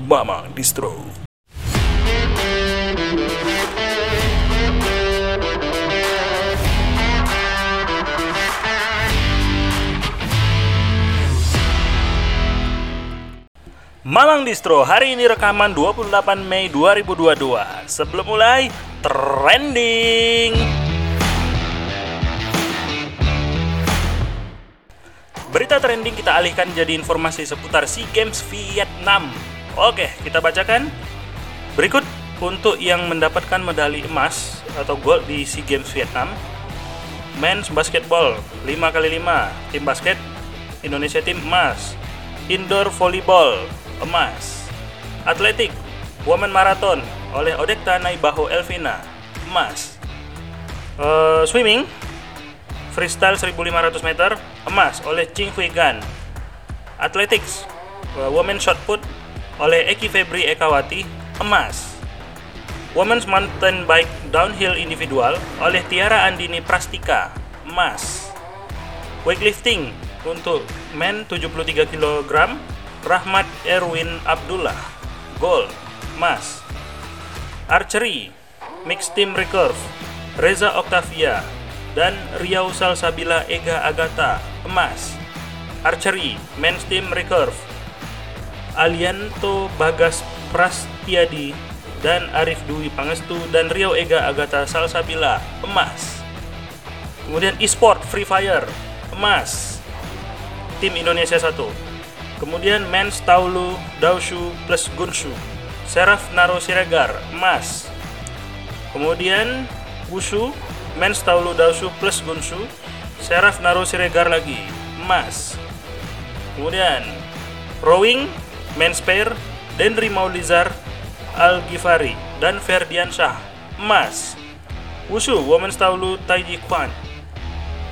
Mama Distro. Malang Distro, hari ini rekaman 28 Mei 2022. Sebelum mulai, trending. Berita trending kita alihkan jadi informasi seputar SEA Games Vietnam. Oke, kita bacakan. Berikut untuk yang mendapatkan medali emas atau gold di SEA Games Vietnam. Men's Basketball 5x5, tim basket Indonesia tim emas. Indoor Volleyball emas. Atletik Women Marathon oleh Odekta Naibaho Elvina emas. Eh, swimming freestyle 1500 meter emas oleh Ching Hui Gan. Athletics uh, women shot put oleh Eki Febri Ekawati emas. Women's mountain bike downhill individual oleh Tiara Andini Prastika emas. Weightlifting untuk men 73 kg Rahmat Erwin Abdullah gold emas. Archery mixed team recurve Reza Octavia dan Riau Salsabila Ega Agata emas. Archery men's team recurve Alianto Bagas Prastiadi dan Arif Dwi Pangestu dan Riau Ega Agata Salsabila emas. Kemudian e-sport Free Fire emas. Tim Indonesia 1. Kemudian men's Taulu Daushu plus Gunshu. Seraf Naro Siregar emas. Kemudian Wushu men's Taulu Daushu plus Gunshu. Seraf Naro Siregar lagi emas. Kemudian rowing men's pair Denry Maulizar Al Ghifari dan Ferdian Shah emas. Wushu women's Taulu Taiji Kwan.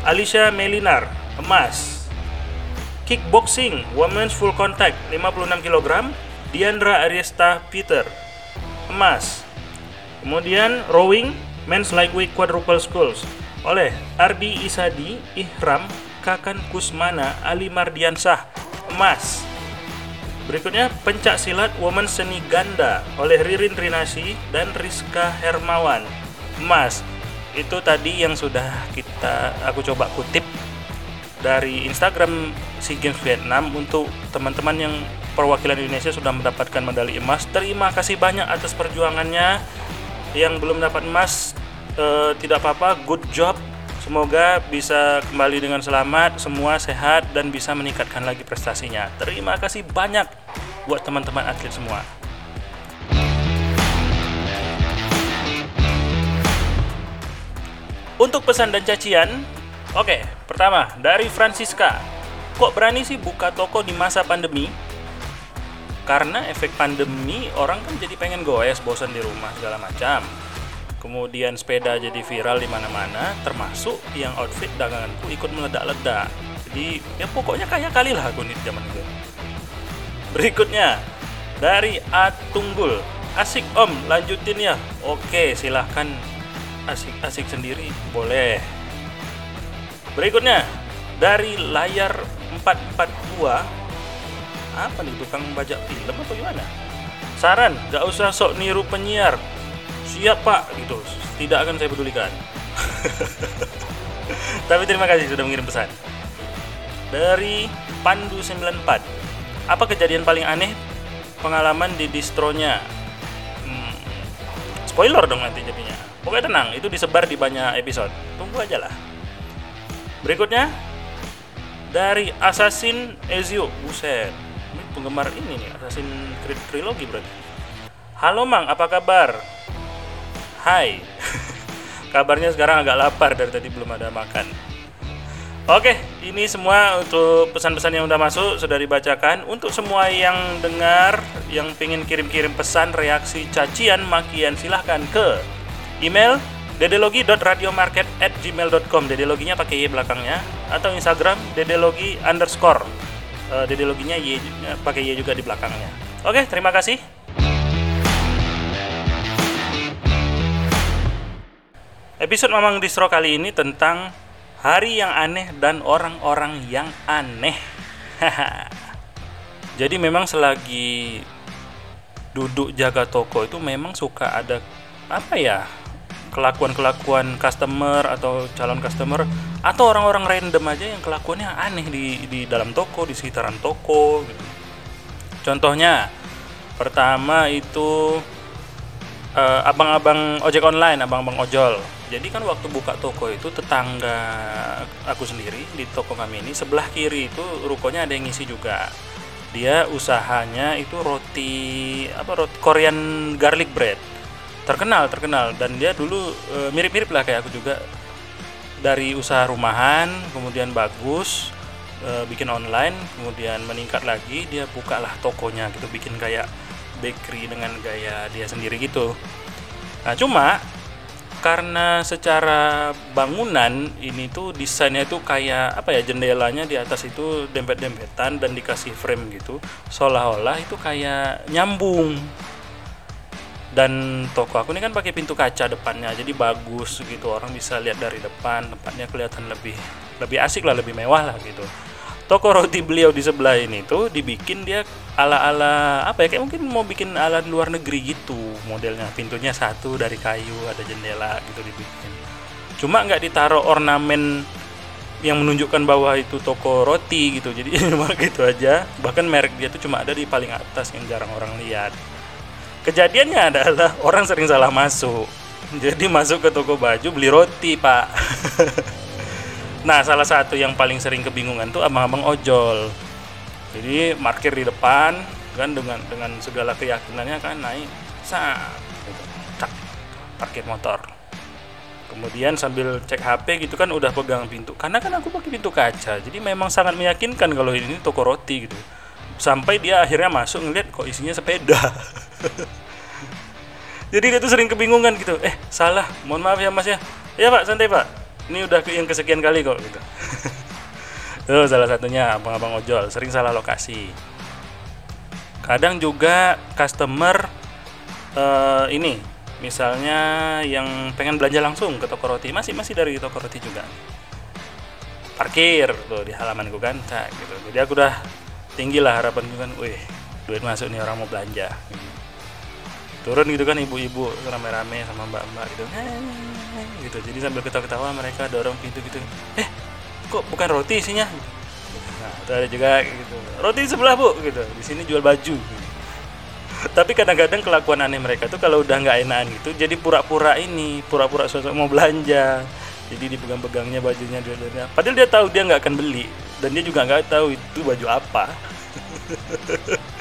Alicia Melinar emas. Kickboxing Women's Full Contact 56 kg Diandra Ariesta Peter emas kemudian rowing Men's Lightweight Quadruple Sculls oleh Ardi Isadi Ihram Kakan Kusmana Ali Mardiansah emas berikutnya pencak silat Women Seni Ganda oleh Ririn Rinasi dan Rizka Hermawan emas itu tadi yang sudah kita aku coba kutip dari Instagram SEA Games Vietnam untuk teman-teman yang perwakilan Indonesia sudah mendapatkan medali emas. Terima kasih banyak atas perjuangannya. Yang belum dapat emas eh, tidak apa-apa, good job. Semoga bisa kembali dengan selamat, semua sehat dan bisa meningkatkan lagi prestasinya. Terima kasih banyak buat teman-teman atlet semua. Untuk pesan dan cacian, oke, pertama dari Francisca. Kok berani sih buka toko di masa pandemi? Karena efek pandemi orang kan jadi pengen goes, bosan di rumah segala macam. Kemudian sepeda jadi viral di mana-mana, termasuk yang outfit daganganku ikut meledak-ledak. Jadi ya pokoknya kaya kali lah aku nih zaman itu. Berikutnya dari Atunggul. Asik om, lanjutin ya. Oke, silahkan asik-asik sendiri boleh. Berikutnya dari layar 442 apa nih tukang bajak film atau gimana? Saran, gak usah sok niru penyiar. Siap pak, gitu. Tidak akan saya pedulikan. Tapi terima kasih sudah mengirim pesan. Dari Pandu 94. Apa kejadian paling aneh pengalaman di distronya? Hmm, spoiler dong nanti jadinya. Pokoknya tenang, itu disebar di banyak episode. Tunggu aja lah. Berikutnya dari Assassin Ezio. Buset. Ini penggemar ini nih, Assassin Creed Trilogy berarti. Halo Mang, apa kabar? Hai. Kabarnya sekarang agak lapar dari tadi belum ada makan. Oke, ini semua untuk pesan-pesan yang udah masuk sudah dibacakan. Untuk semua yang dengar, yang pengen kirim-kirim pesan, reaksi, cacian, makian, silahkan ke email dedelogi.radiomarket@gmail.com. Dedeloginya pakai y belakangnya atau Instagram dedelogi underscore. Uh, dedeloginya y pakai y juga di belakangnya. Oke, terima kasih. Episode Mamang Distro kali ini tentang hari yang aneh dan orang-orang yang aneh. Jadi memang selagi duduk jaga toko itu memang suka ada apa ya kelakuan-kelakuan customer atau calon customer atau orang-orang random aja yang kelakuannya aneh di di dalam toko di sekitaran toko gitu. Contohnya pertama itu uh, abang-abang ojek online, abang-abang ojol. Jadi kan waktu buka toko itu tetangga aku sendiri di toko kami ini sebelah kiri itu rukonya ada yang ngisi juga. Dia usahanya itu roti apa roti Korean garlic bread. Terkenal terkenal. Dan dia dulu e, mirip-mirip lah kayak aku juga. Dari usaha rumahan kemudian bagus e, bikin online kemudian meningkat lagi dia bukalah tokonya gitu. Bikin kayak bakery dengan gaya dia sendiri gitu. Nah cuma karena secara bangunan ini tuh desainnya itu kayak apa ya jendelanya di atas itu dempet-dempetan dan dikasih frame gitu. Seolah-olah itu kayak nyambung. Dan toko aku ini kan pakai pintu kaca depannya jadi bagus gitu. Orang bisa lihat dari depan tempatnya kelihatan lebih lebih asik lah lebih mewah lah gitu toko roti beliau di sebelah ini tuh dibikin dia ala-ala apa ya kayak mungkin mau bikin ala luar negeri gitu modelnya pintunya satu dari kayu ada jendela gitu dibikin cuma nggak ditaruh ornamen yang menunjukkan bahwa itu toko roti gitu jadi cuma gitu aja bahkan merek dia tuh cuma ada di paling atas yang jarang orang lihat Kejadiannya adalah orang sering salah masuk. Jadi masuk ke toko baju beli roti, Pak. nah, salah satu yang paling sering kebingungan tuh abang-abang ojol. Jadi parkir di depan kan dengan dengan segala keyakinannya kan naik sah gitu. Cak, parkir motor. Kemudian sambil cek HP gitu kan udah pegang pintu. Karena kan aku pakai pintu kaca. Jadi memang sangat meyakinkan kalau ini toko roti gitu sampai dia akhirnya masuk ngeliat kok isinya sepeda jadi dia tuh sering kebingungan gitu eh salah mohon maaf ya mas ya ya pak santai pak ini udah yang kesekian kali kok gitu. Itu salah satunya abang-abang ojol. Sering salah lokasi. Kadang juga customer uh, ini misalnya yang pengen belanja langsung ke toko roti. Masih masih dari toko roti juga. Parkir tuh di halamanku kan gitu. Jadi aku udah tinggi lah harapan gue kan wih duit masuk nih orang mau belanja turun gitu kan ibu-ibu rame-rame sama mbak-mbak gitu. Gitu. Jadi sambil ketawa-ketawa mereka dorong pintu gitu. Eh kok bukan roti isinya? Nah itu ada juga gitu. Roti sebelah bu gitu. Di sini jual baju. Tapi kadang-kadang kelakuan aneh mereka tuh kalau udah nggak enakan gitu jadi pura-pura ini pura-pura sosok mau belanja. Jadi dipegang-pegangnya bajunya dia padahal dia tahu dia nggak akan beli. Dan dia juga nggak tahu itu baju apa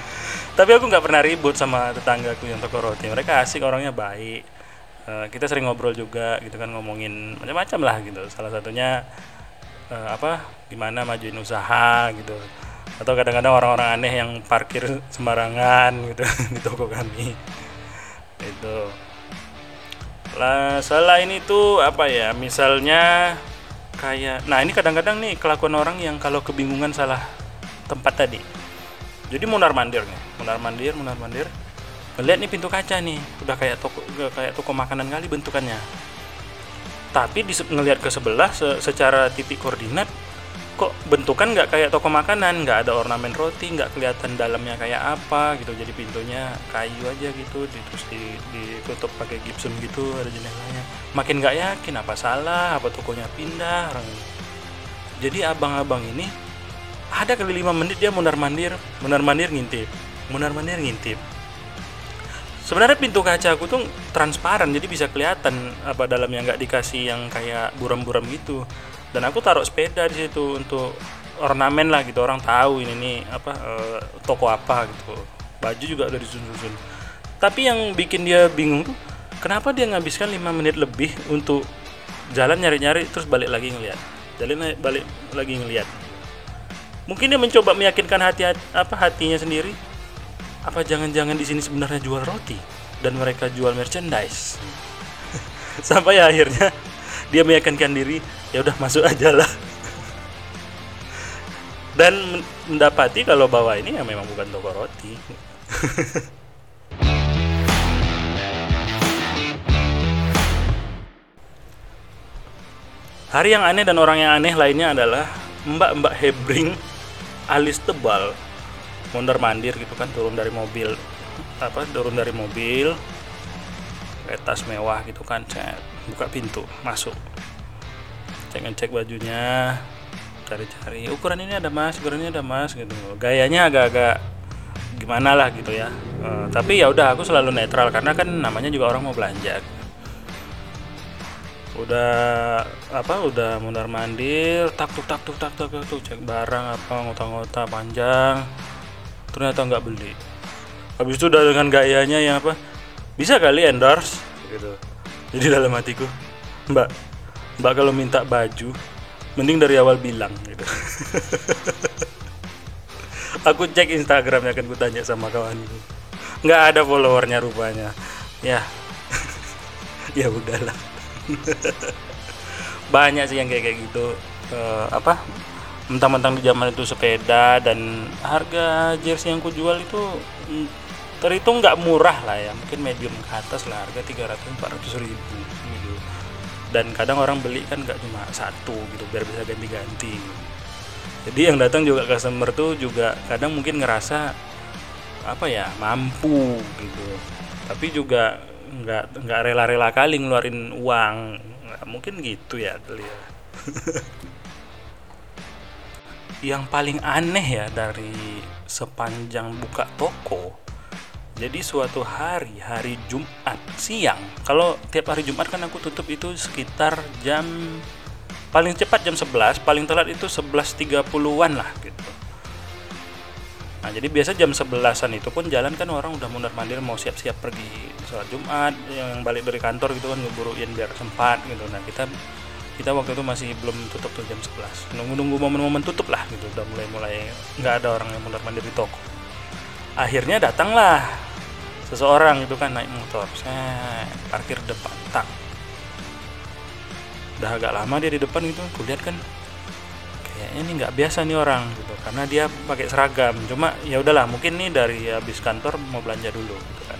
tapi aku nggak pernah ribut sama tetanggaku yang toko roti. Mereka asik orangnya baik. Uh, kita sering ngobrol juga gitu kan ngomongin macam-macam lah gitu. Salah satunya uh, apa gimana majuin usaha gitu. Atau kadang-kadang orang-orang aneh yang parkir sembarangan gitu di toko kami. Itu. Lah selain itu apa ya misalnya kayak nah ini kadang-kadang nih kelakuan orang yang kalau kebingungan salah tempat tadi jadi munar mandir nih munar mandir munar mandir. Lihat nih pintu kaca nih udah kayak toko kayak toko makanan kali bentukannya. Tapi di ngelihat ke sebelah se secara titik koordinat kok bentukan nggak kayak toko makanan? Nggak ada ornamen roti nggak kelihatan dalamnya kayak apa gitu. Jadi pintunya kayu aja gitu di, terus di, ditutup pakai gipsum gitu ada jendelanya makin nggak yakin apa salah apa tokonya pindah jadi abang-abang ini ada kali lima menit dia mundar mandir mundar mandir ngintip mundar mandir ngintip. Sebenarnya pintu kaca aku tuh transparan jadi bisa kelihatan apa dalamnya nggak dikasih yang kayak buram-buram gitu. Dan aku taruh sepeda di situ untuk ornamen lah gitu orang tahu ini nih apa e, toko apa gitu. Baju juga udah disusun-susun tapi yang bikin dia bingung tuh kenapa dia ngabiskan 5 menit lebih untuk jalan nyari-nyari terus balik lagi ngeliat. Jalan balik lagi ngeliat mungkin dia mencoba meyakinkan hati, apa hatinya sendiri. Apa jangan-jangan di sini sebenarnya jual roti dan mereka jual merchandise? Sampai akhirnya dia meyakinkan diri ya udah masuk aja lah. Dan mendapati kalau bawah ini ya memang bukan toko roti. Hari yang aneh dan orang yang aneh lainnya adalah mbak-mbak hebring alis tebal mondar mandir gitu kan turun dari mobil apa turun dari mobil pakai tas mewah gitu kan buka pintu masuk. Cek ngecek bajunya cari-cari ukuran ini ada mas ukuran ini ada mas gitu. Gayanya agak-agak gimana lah gitu ya. Uh, tapi ya udah aku selalu netral karena kan namanya juga orang mau belanja udah apa udah mundar mandir tak tuk tak tuk tak tuk tuk cek barang apa ngota-ngota panjang. Ternyata nggak beli. Habis itu udah dengan gayanya yang apa bisa kali endorse? Gitu. Jadi dalam hatiku mbak mbak kalau minta baju mending dari awal bilang gitu. Aku cek instagramnya kan gue tanya sama kawanku nggak ada followernya rupanya. Ya. Ya udahlah banyak sih yang kayak kayak gitu. Uh, apa? Mentang-mentang di zaman itu sepeda dan harga jersey yang ku jual itu mm, terhitung nggak murah lah ya. Mungkin medium ke atas lah harga 300 400 ribu gitu. Dan kadang orang beli kan nggak cuma satu gitu biar bisa ganti-ganti. Jadi yang datang juga customer tuh juga kadang mungkin ngerasa apa ya mampu gitu. Tapi juga nggak nggak rela-rela kali ngeluarin uang. Nggak mungkin gitu ya ya. Yang paling aneh ya dari sepanjang buka toko jadi suatu hari hari Jumat siang kalau tiap hari Jumat kan aku tutup itu sekitar jam paling cepat jam 11 paling telat itu 11.30an lah gitu Nah, jadi biasa jam 11-an itu pun jalan kan orang udah mundar mandir mau siap-siap pergi sholat Jumat, yang balik dari kantor gitu kan ngeburuin biar sempat gitu. Nah, kita kita waktu itu masih belum tutup tuh jam 11. Nunggu-nunggu momen-momen tutup lah gitu. Udah mulai-mulai nggak ada orang yang mundar mandir di toko. Akhirnya datanglah seseorang itu kan naik motor. Saya parkir depan tak. Udah agak lama dia di depan gitu, kulihat kan kayaknya ini nggak biasa nih orang gitu. Karena dia pakai seragam. Cuma ya udahlah mungkin nih dari habis kantor mau belanja dulu gitu kan.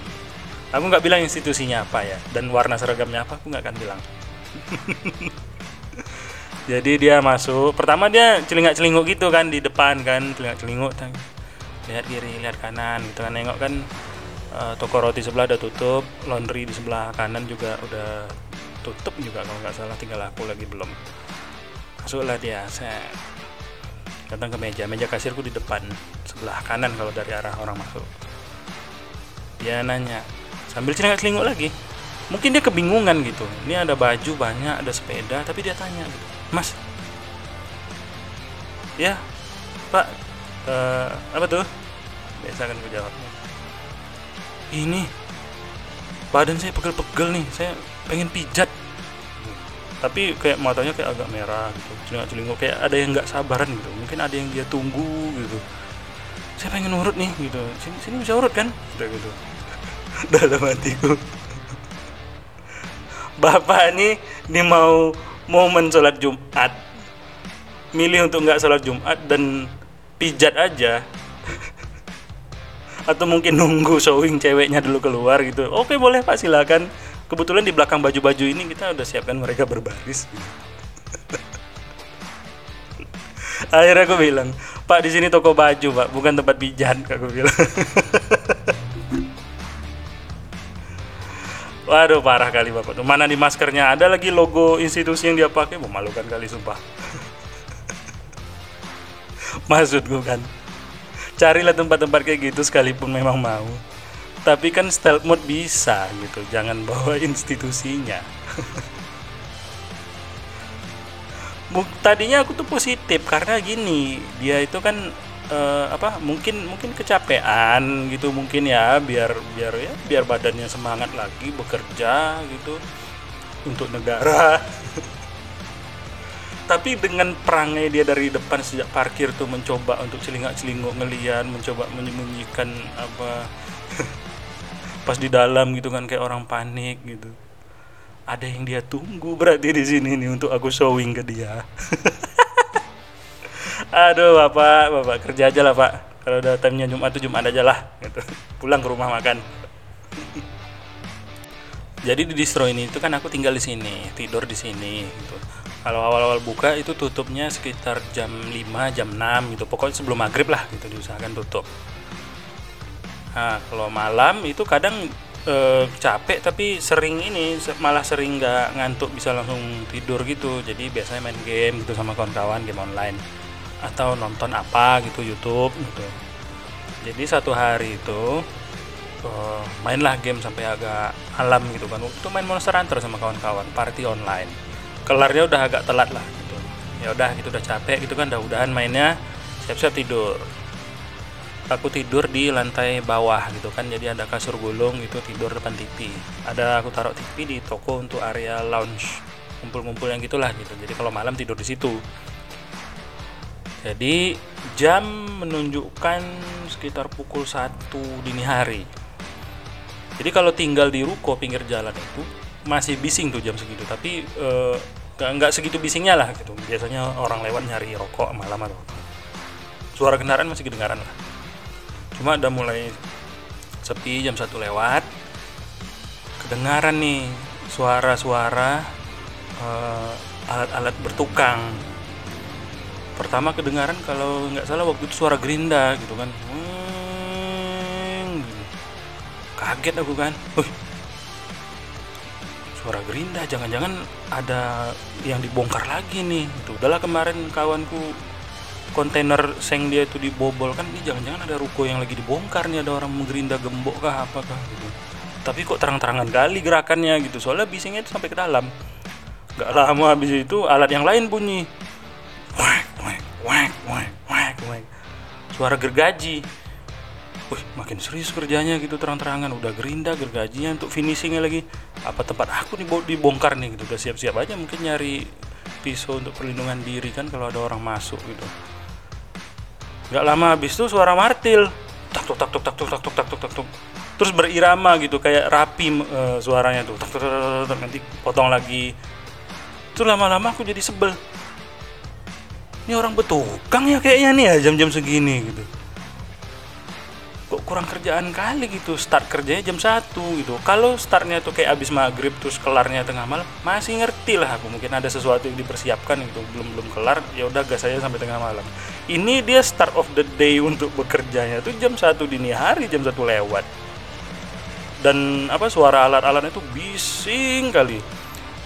Aku nggak bilang institusinya apa ya dan warna seragamnya apa aku nggak akan bilang. Jadi dia masuk. Pertama dia celingak celinguk gitu kan di depan kan celingak celinguk lihat kiri lihat kanan gitu kan. Nengok kan uh, toko roti sebelah udah tutup laundry di sebelah kanan juga udah tutup juga kalau nggak salah tinggal aku lagi belum masuklah dia saya datang ke meja. Meja kasirku di depan sebelah kanan kalau dari arah orang masuk. Dia nanya sambil celingak celinguk lagi? Mungkin dia kebingungan gitu. Ini ada baju banyak ada sepeda tapi dia tanya gitu mas ya pak uh, apa tuh? Biasa kan gue jawabnya ini badan saya pegel-pegel nih. Saya pengen pijat tapi kayak matanya kayak agak merah gitu celingak celinguk kayak ada yang nggak sabaran gitu. Mungkin ada yang dia tunggu gitu. Saya pengen urut nih? gitu. Sini sini bisa urut kan? Udah gitu. Dalam hatiku. Bapak ini ini mau momen sholat Jumat. Milih untuk nggak sholat Jumat dan pijat aja. Atau mungkin nunggu showing ceweknya dulu keluar gitu. Oke boleh pak. Silakan kebetulan di belakang baju-baju ini kita udah siapkan mereka berbaris akhirnya aku bilang pak di sini toko baju pak bukan tempat pijat aku bilang Waduh parah kali bapak tuh. Mana di maskernya ada lagi logo institusi yang dia pakai memalukan kali sumpah. Maksudku kan. Carilah tempat-tempat kayak gitu sekalipun memang mau tapi kan stealth mode bisa gitu jangan bawa institusinya. Tadinya aku tuh positif karena gini dia itu kan uh, apa mungkin mungkin kecapean gitu mungkin ya biar biar ya biar badannya semangat lagi bekerja gitu untuk negara. Tapi dengan perangai dia dari depan sejak parkir tuh mencoba untuk celingak celinguk ngelian mencoba menyembunyikan apa pas di dalam gitu kan kayak orang panik gitu. Ada yang dia tunggu berarti di sini nih untuk aku showing ke dia. Aduh bapak bapak kerja aja lah pak. Kalau udah timenya jumat tuh jumat aja lah gitu. Pulang ke rumah makan. Jadi di distro ini itu kan aku tinggal di sini tidur di sini gitu. Kalau awal-awal buka itu tutupnya sekitar jam 5 jam 6 gitu. Pokoknya sebelum maghrib lah gitu. Diusahakan tutup Nah, kalau malam itu kadang eh, capek tapi sering ini malah sering nggak ngantuk bisa langsung tidur gitu. Jadi biasanya main game gitu sama kawan-kawan game online atau nonton apa gitu YouTube gitu. Jadi satu hari itu eh, mainlah game sampai agak malam gitu kan. Waktu itu main Monster Hunter sama kawan-kawan party online. Kelarnya udah agak telat lah gitu. Ya udah gitu udah capek gitu kan udah udahan mainnya siap-siap tidur aku tidur di lantai bawah gitu kan jadi ada kasur gulung gitu tidur depan TV ada aku taruh TV di toko untuk area lounge kumpul-kumpul yang gitulah gitu. Jadi kalau malam tidur di situ. Jadi jam menunjukkan sekitar pukul 1 dini hari. Jadi kalau tinggal di ruko pinggir jalan itu masih bising tuh jam segitu. Tapi eh, nggak nggak segitu bisingnya lah gitu. Biasanya orang lewat nyari rokok malam atau suara kendaraan masih kedengaran lah cuma udah mulai sepi jam satu lewat. Kedengaran nih suara-suara eh, alat-alat bertukang. Pertama kedengaran kalau nggak salah waktu itu suara gerinda gitu kan. Hmm, kaget aku kan. Wih, suara gerinda jangan-jangan ada yang dibongkar lagi nih. Itu udahlah kemarin kawanku kontainer seng dia itu dibobol. Kan ini jangan-jangan ada ruko yang lagi dibongkar nih ada orang menggerinda gembok kah apakah gitu. Tapi kok terang-terangan kali gerakannya gitu. Soalnya bisingnya itu sampai ke dalam. Nggak lama habis itu alat yang lain bunyi. Wek wek wek wek wek wek. Suara gergaji. Wih, makin serius kerjanya gitu terang-terangan. Udah gerinda gergajinya untuk finishingnya lagi. Apa tempat aku dibongkar nih gitu. Udah siap-siap aja mungkin nyari pisau untuk perlindungan diri kan kalau ada orang masuk gitu nggak lama habis itu suara martil. Tak tuk tak tuk tak tuk tak tuk tak tuk tak tuk. Terus berirama gitu kayak rapi eh, suaranya tuh. Tak tuk tak tuk tak nanti potong lagi. Itu lama-lama aku jadi sebel. Ini orang betukang ya kayaknya nih ya jam-jam segini gitu kok kurang kerjaan kali gitu. Start kerjanya jam 1 gitu. Kalau startnya tuh kayak abis maghrib terus kelarnya tengah malam masih ngerti lah aku. Mungkin ada sesuatu yang dipersiapkan gitu. Belum belum kelar ya udah gas aja sampai tengah malam. Ini dia start of the day untuk bekerjanya tuh jam 1 dini hari jam 1 lewat. Dan apa suara alat-alatnya tuh bising kali.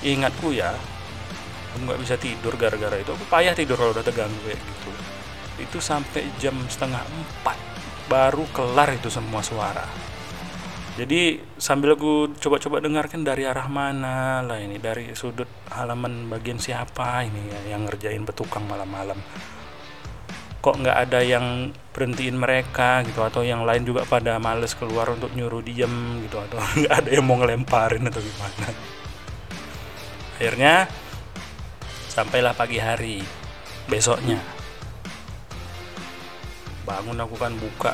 Ingatku ya aku nggak bisa tidur gara-gara itu. Aku payah tidur kalau udah terganggu kayak gitu. Itu sampai jam setengah empat baru kelar itu semua suara. Jadi sambil aku coba-coba dengarkan dari arah mana lah ini dari sudut halaman bagian siapa ini ya, yang ngerjain petukang malam-malam. Kok nggak ada yang berhentiin mereka gitu atau yang lain juga pada males keluar untuk nyuruh diem gitu atau nggak ada yang mau ngelemparin atau gimana. Akhirnya sampailah pagi hari besoknya bangun aku kan buka.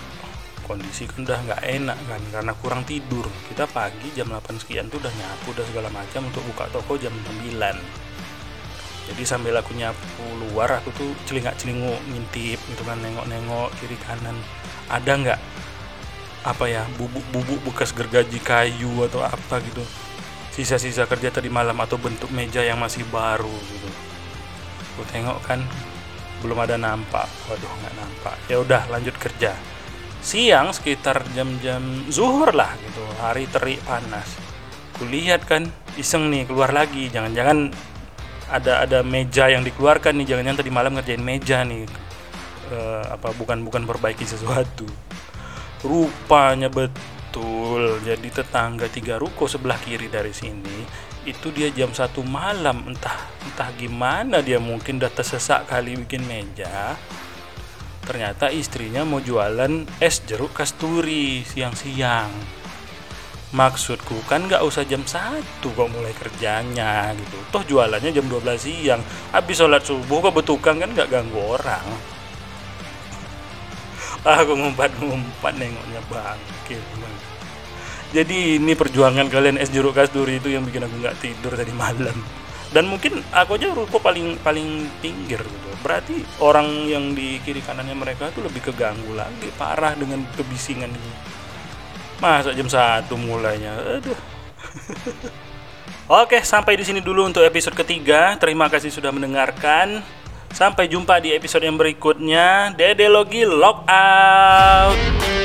Kondisi kan udah nggak enak kan karena kurang tidur. Kita pagi jam 8 sekian tuh udah nyapu udah segala macam untuk buka toko jam 9 jadi sambil aku nyapu luar aku tuh celingak celinguk ngintip gitu kan nengok-nengok kiri kanan. Ada nggak apa ya bubuk-bubuk bekas gergaji kayu atau apa gitu. Sisa-sisa kerja tadi malam atau bentuk meja yang masih baru gitu. Aku tengok kan belum ada nampak. Waduh nggak nampak. Ya udah lanjut kerja. Siang sekitar jam-jam zuhur lah gitu. Hari terik panas. Kulihat kan iseng nih keluar lagi. Jangan-jangan ada ada meja yang dikeluarkan nih. Jangan-jangan tadi malam ngerjain meja nih. Eh, apa bukan bukan perbaiki sesuatu. Rupanya betul jadi tetangga tiga ruko sebelah kiri dari sini itu dia jam satu malam. Entah entah gimana dia mungkin udah tersesak kali bikin meja. Ternyata istrinya mau jualan es jeruk kasturi siang-siang. Maksudku kan nggak usah jam 1 kok mulai kerjanya gitu. Toh jualannya jam 12 siang. Habis sholat subuh kok betukang kan nggak ganggu orang. Aku ngumpat-ngumpat nengoknya bangkit Bang. Jadi ini perjuangan kalian es jeruk kasturi itu yang bikin aku nggak tidur tadi malam dan mungkin aku aja ruko paling paling pinggir gitu berarti orang yang di kiri kanannya mereka tuh lebih keganggu lagi parah dengan kebisingan itu masa jam satu mulainya aduh Oke, sampai di sini dulu untuk episode ketiga. Terima kasih sudah mendengarkan. Sampai jumpa di episode yang berikutnya. Dede Logi Log Out.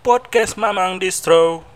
Podcast Mamang Distro.